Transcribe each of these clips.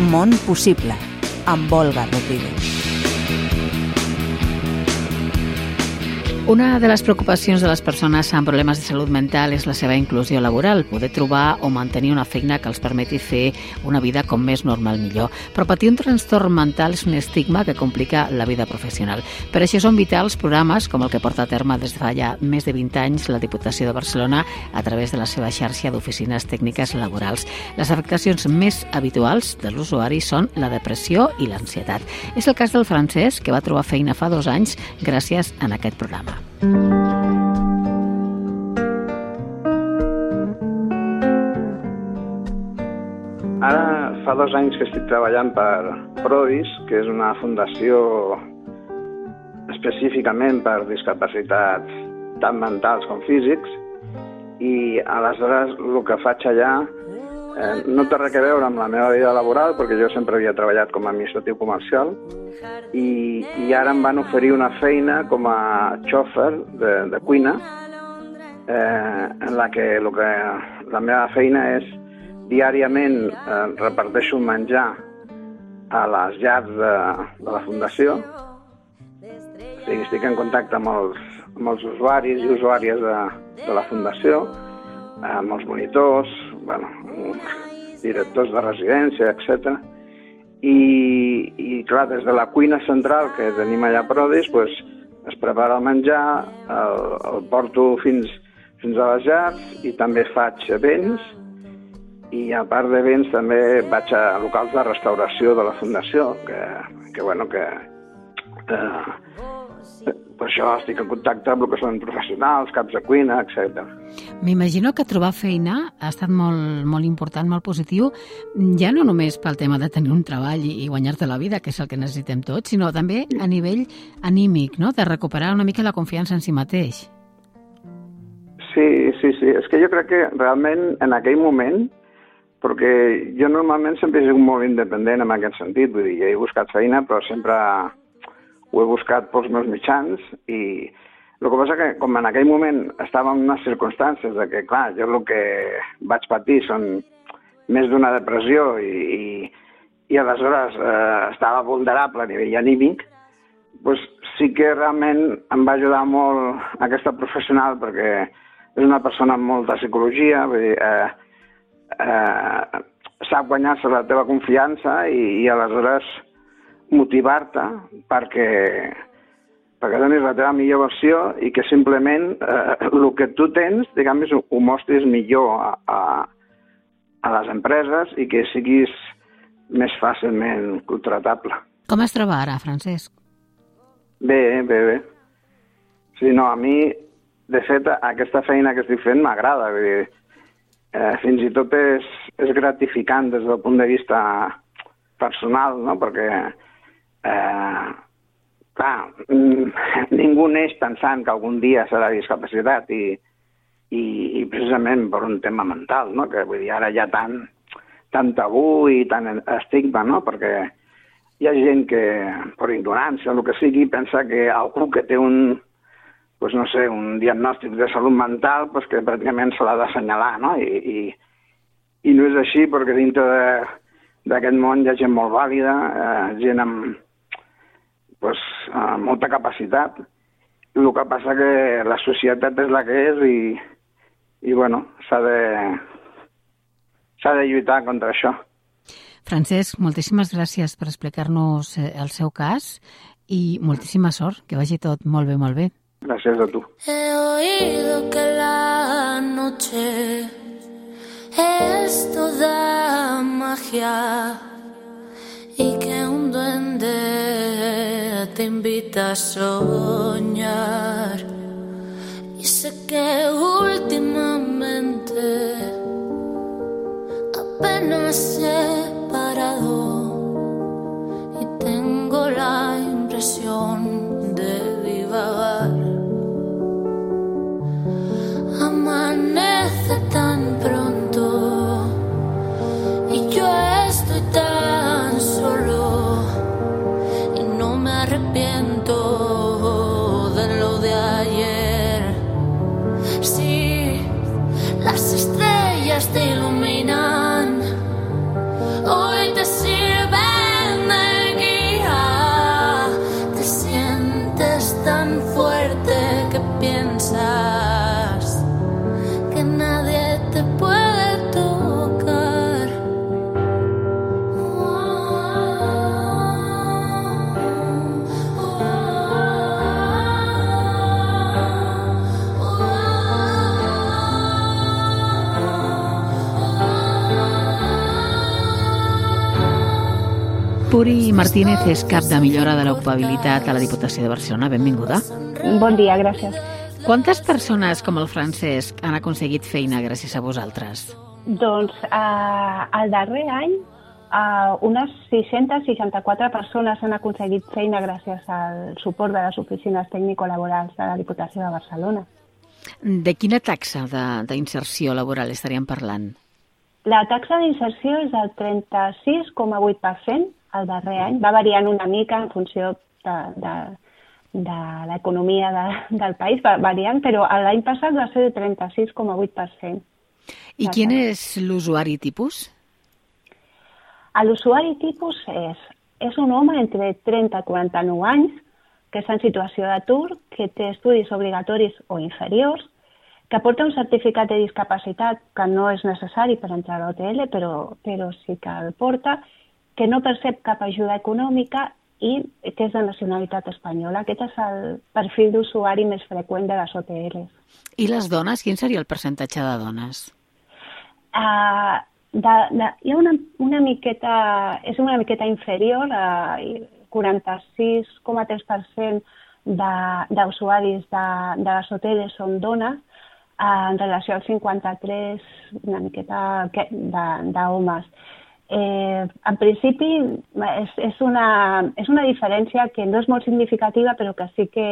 Món Possible, amb Olga Rodríguez. Una de les preocupacions de les persones amb problemes de salut mental és la seva inclusió laboral, poder trobar o mantenir una feina que els permeti fer una vida com més normal millor. Però patir un trastorn mental és un estigma que complica la vida professional. Per això són vitals programes com el que porta a terme des de fa ja més de 20 anys la Diputació de Barcelona a través de la seva xarxa d'oficines tècniques laborals. Les afectacions més habituals de l'usuari són la depressió i l'ansietat. És el cas del francès, que va trobar feina fa dos anys gràcies a aquest programa. Ara fa dos anys que estic treballant per Provis, que és una fundació específicament per discapacitats tant mentals com físics, i aleshores el que faig allà Eh, no té res a veure amb la meva vida laboral, perquè jo sempre havia treballat com a administratiu comercial, i, i ara em van oferir una feina com a xòfer de, de cuina, eh, en la que, lo que la meva feina és diàriament eh, reparteixo menjar a les llars de, de la Fundació, o sigui, estic en contacte amb els, amb els usuaris i usuàries de, de la Fundació, amb els monitors, bueno, directors de residència, etc. I, I, clar, des de la cuina central que tenim allà a Prodis, pues, es prepara el menjar, el, el porto fins, fins a les llars i també faig events i a part d'events també vaig a locals de restauració de la Fundació, que, que bueno, que eh, per això estic en contacte amb el que són professionals, caps de cuina, etc. M'imagino que trobar feina ha estat molt, molt important, molt positiu, ja no només pel tema de tenir un treball i, guanyar-te la vida, que és el que necessitem tots, sinó també a nivell anímic, no? de recuperar una mica la confiança en si mateix. Sí, sí, sí. És que jo crec que realment en aquell moment, perquè jo normalment sempre he sigut molt independent en aquest sentit, vull dir, he buscat feina, però sempre ho he buscat pels meus mitjans i el que passa que com en aquell moment estava en unes circumstàncies de que, clar, jo el que vaig patir són més d'una depressió i, i, i aleshores eh, estava vulnerable a nivell anímic, doncs sí que realment em va ajudar molt aquesta professional perquè és una persona amb molta psicologia, vull dir, eh, eh, sap guanyar-se la teva confiança i, i aleshores motivar-te perquè, perquè donis la teva millor versió i que simplement eh, el que tu tens, diguem ho, ho mostris millor a, a, a les empreses i que siguis més fàcilment contratable. Com es troba ara, Francesc? Bé, bé, bé. Sí, no, a mi, de fet, aquesta feina que estic fent m'agrada. Eh, fins i tot és, és gratificant des del punt de vista personal, no? perquè eh, clar, mm, ningú neix pensant que algun dia serà discapacitat i, i, i precisament per un tema mental, no? que vull dir, ara ha tant, tant tabú i tant estigma, no? perquè hi ha gent que, per ignorància o el que sigui, pensa que algú que té un, pues no sé, un diagnòstic de salut mental, pues que pràcticament se l'ha d'assenyalar, no? I, i, I no és així, perquè dintre d'aquest món hi ha gent molt vàlida, eh, gent amb, pues, uh, molta capacitat. El que passa que la societat és la que és i, i bueno, s'ha de, de lluitar contra això. Francesc, moltíssimes gràcies per explicar-nos eh, el seu cas i moltíssima sort, que vagi tot molt bé, molt bé. Gràcies a tu. He oído que la noche es toda magia y que un duende te invita a soñar. Y sé que últimamente apenas he Puri Martínez és cap de millora de l'ocupabilitat a la Diputació de Barcelona. Benvinguda. Bon dia, gràcies. Quantes persones com el Francesc han aconseguit feina gràcies a vosaltres? Doncs eh, el darrer any eh, unes 664 persones han aconseguit feina gràcies al suport de les oficines tècnico-laborals de la Diputació de Barcelona. De quina taxa de- d'inserció laboral estaríem parlant? La taxa d'inserció és del 36,8% el darrer any. Va variant una mica en funció de, de, de l'economia de, del país, va variant, però l'any passat va ser de 36,8%. I quin és l'usuari tipus? L'usuari tipus és, és un home entre 30 i 49 anys que està en situació d'atur, que té estudis obligatoris o inferiors, que porta un certificat de discapacitat que no és necessari per entrar a l'OTL, però, però sí que el porta, que no percep cap ajuda econòmica i que és de nacionalitat espanyola. Aquest és el perfil d'usuari més freqüent de les OTLs. I les dones? Quin seria el percentatge de dones? Uh, de, de, hi ha una, una miqueta, és una miqueta inferior, uh, 46,3% de- d'usuaris de, de, de les hoteles són dones, uh, en relació al 53 una miqueta d'homes. Eh, en principi és, és, una, és una diferència que no és molt significativa però que sí que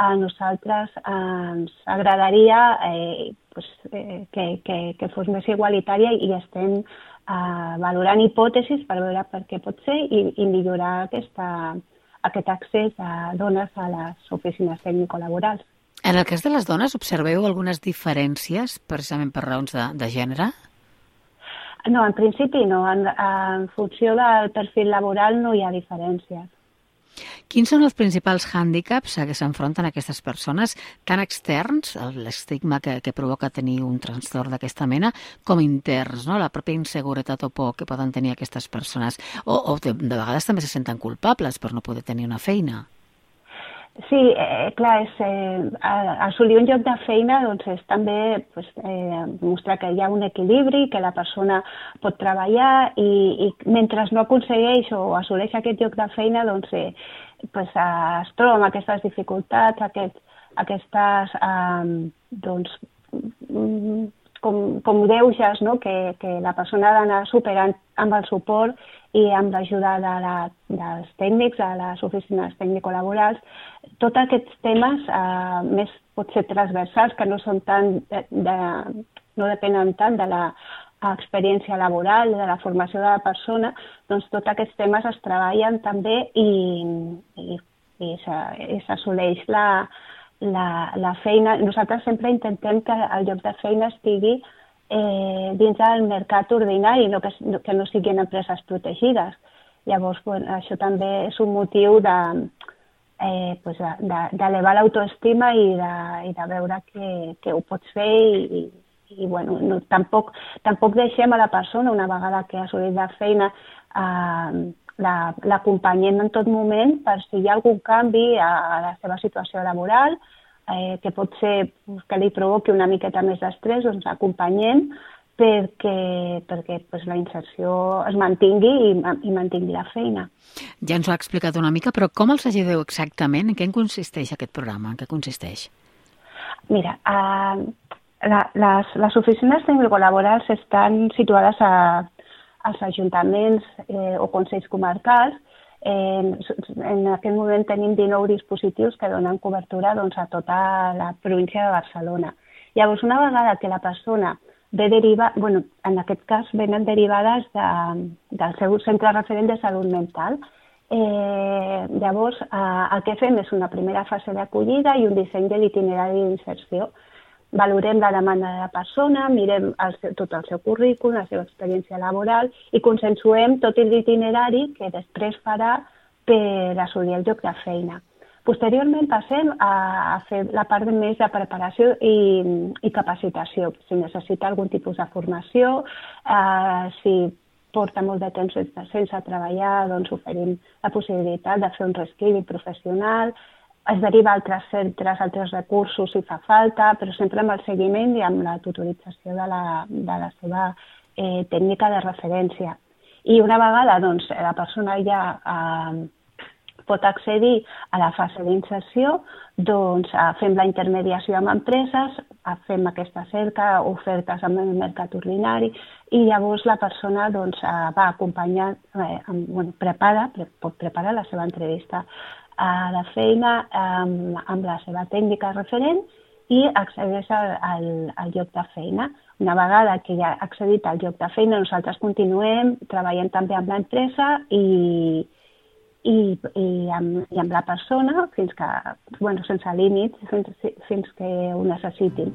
a nosaltres ens agradaria eh, pues, eh, que, que, que fos més igualitària i estem eh, valorant hipòtesis per veure per què pot ser i, i millorar aquesta, aquest accés de dones a les oficines tècnico-laborals. En el cas de les dones, observeu algunes diferències precisament per raons de, de gènere? No, en principi no. En, en funció del perfil laboral no hi ha diferències. Quins són els principals hàndicaps a què s'enfronten aquestes persones, tant externs, l'estigma que, que provoca tenir un trastorn d'aquesta mena, com interns, no? la pròpia inseguretat o por que poden tenir aquestes persones, o, o de, de vegades també se senten culpables per no poder tenir una feina. Sí, eh, clar, és, eh, assolir un lloc de feina doncs, és també pues, eh, mostrar que hi ha un equilibri, que la persona pot treballar i, i mentre no aconsegueix o assoleix aquest lloc de feina doncs, eh, pues, eh, es troba amb aquestes dificultats, aquest, aquestes eh, doncs, mm, com, com greuges no? que, que la persona ha d'anar superant amb el suport i amb l'ajuda de la, dels tècnics, de les oficines tècnico-laborals, tots aquests temes eh, més potser transversals que no són tan de, de, no depenen tant de la experiència laboral, de la formació de la persona, doncs tots aquests temes es treballen també i, i, i s'a- i s'assoleix la, la, la feina. Nosaltres sempre intentem que el lloc de feina estigui eh, dins del mercat ordinari, no que, que no siguin empreses protegides. Llavors, bueno, això també és un motiu de, eh, pues de- de- d'elevar l'autoestima i, de, i de veure que, que ho pots fer i, i, i bueno, no, tampoc, tampoc deixem a la persona, una vegada que ha assolit la feina, eh, la- l'acompanyem en tot moment per si hi ha algun canvi a, a la seva situació laboral, eh, que pot ser que li provoqui una miqueta més d'estrès, doncs acompanyem perquè, perquè pues, la inserció es mantingui i, i mantingui la feina. Ja ens ho ha explicat una mica, però com els ajudeu exactament? En què en consisteix aquest programa? En què consisteix? Mira, uh, la, les, les oficines tècnico-laborals estan situades a, als ajuntaments eh, o consells comarcals. Eh, en aquest moment tenim 19 dispositius que donen cobertura doncs, a tota la província de Barcelona. Llavors, una vegada que la persona ve deriva, bueno, en aquest cas venen derivades de, del seu centre referent de salut mental, Eh, llavors, eh, el que fem és una primera fase d'acollida i un disseny de l'itinerari d'inserció. Valorem la demanda de la persona, mirem el seu, tot el seu currículum, la seva experiència laboral i consensuem tot l'itinerari que després farà per assolir el lloc de feina. Posteriorment passem a, a fer la part més de preparació i, i capacitació. Si necessita algun tipus de formació, eh, si porta molt de temps sense, sense treballar, doncs oferim la possibilitat de fer un resquili professional, es deriva a altres centres, altres recursos si fa falta, però sempre amb el seguiment i amb la tutorització de la, de la seva eh, tècnica de referència. I una vegada doncs, la persona ja eh, pot accedir a la fase d'inserció, doncs eh, fem la intermediació amb empreses, eh, fem aquesta cerca, ofertes amb el mercat ordinari i llavors la persona doncs, eh, va acompanyar, eh, amb, bueno, prepara, pre, pot preparar la seva entrevista a la feina amb, amb la seva tècnica referent i accedeix al, al, al lloc de feina. Una vegada que ja ha accedit al lloc de feina, nosaltres continuem, treballem també amb l'empresa i, i, i, amb, i amb la persona fins que, bueno, sense límits, fins, fins que ho necessitin.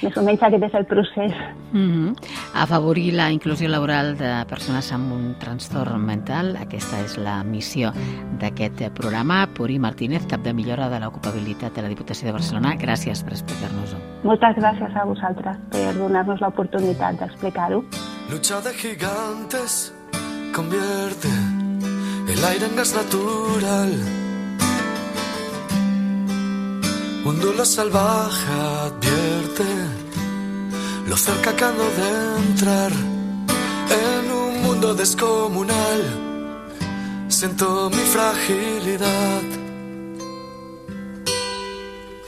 Més o menys aquest és el procés. Mm -hmm. Afavorir la inclusió laboral de persones amb un trastorn mental, aquesta és la missió d'aquest programa. Puri Martínez, cap de millora de l'ocupabilitat de la Diputació de Barcelona, gràcies per explicar-nos-ho. Moltes gràcies a vosaltres per donar-nos l'oportunitat d'explicar-ho. Lucha de gigantes convierte el aire en gas natural Un duelo salvaje advierte lo cerca que ando de entrar en un mundo descomunal. Siento mi fragilidad.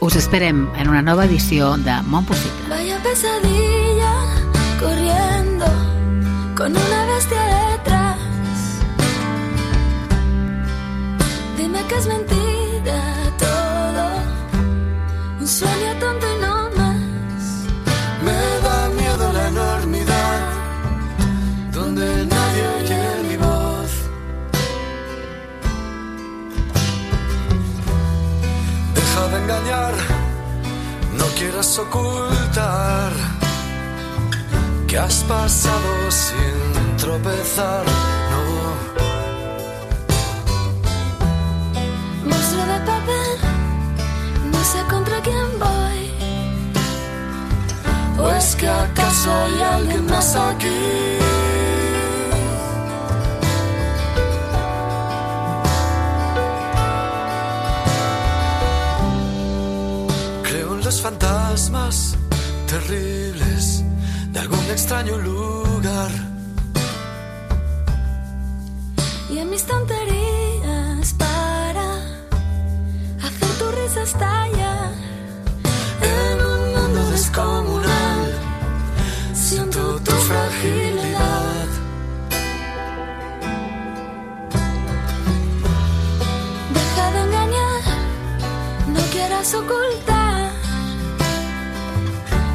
Us esperem en una nova edició de Món Possible. Vaya pesadilla corriendo con una bestia detrás. Dime que es mentira un sueño tonto y no más. Me da miedo la enormidad donde nadie oye mi voz. Deja de engañar, no quieras ocultar que has pasado sin tropezar. Voy. ¿o es que acaso hay alguien más aquí? Creo en los fantasmas terribles de algún extraño lugar. Y en mis tonterías para hacer tu risa estallar. Fragilidad. Deja de engañar, no quieras ocultar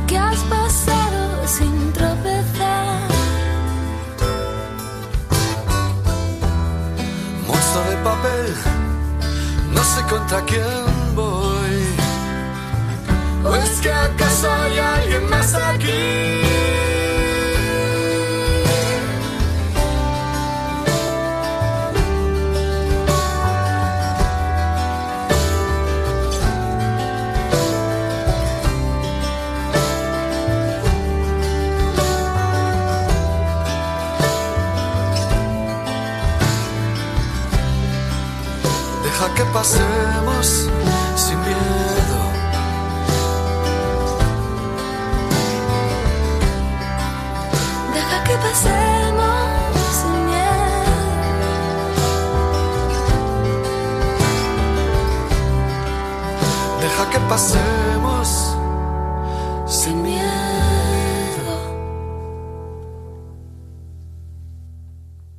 que has pasado sin tropezar. Monstruo de papel, no sé contra quién voy. ¿O es que acaso hay alguien más aquí? Deja que pasemos sin miedo. Deja que pasemos sin miedo. Deja que pasemos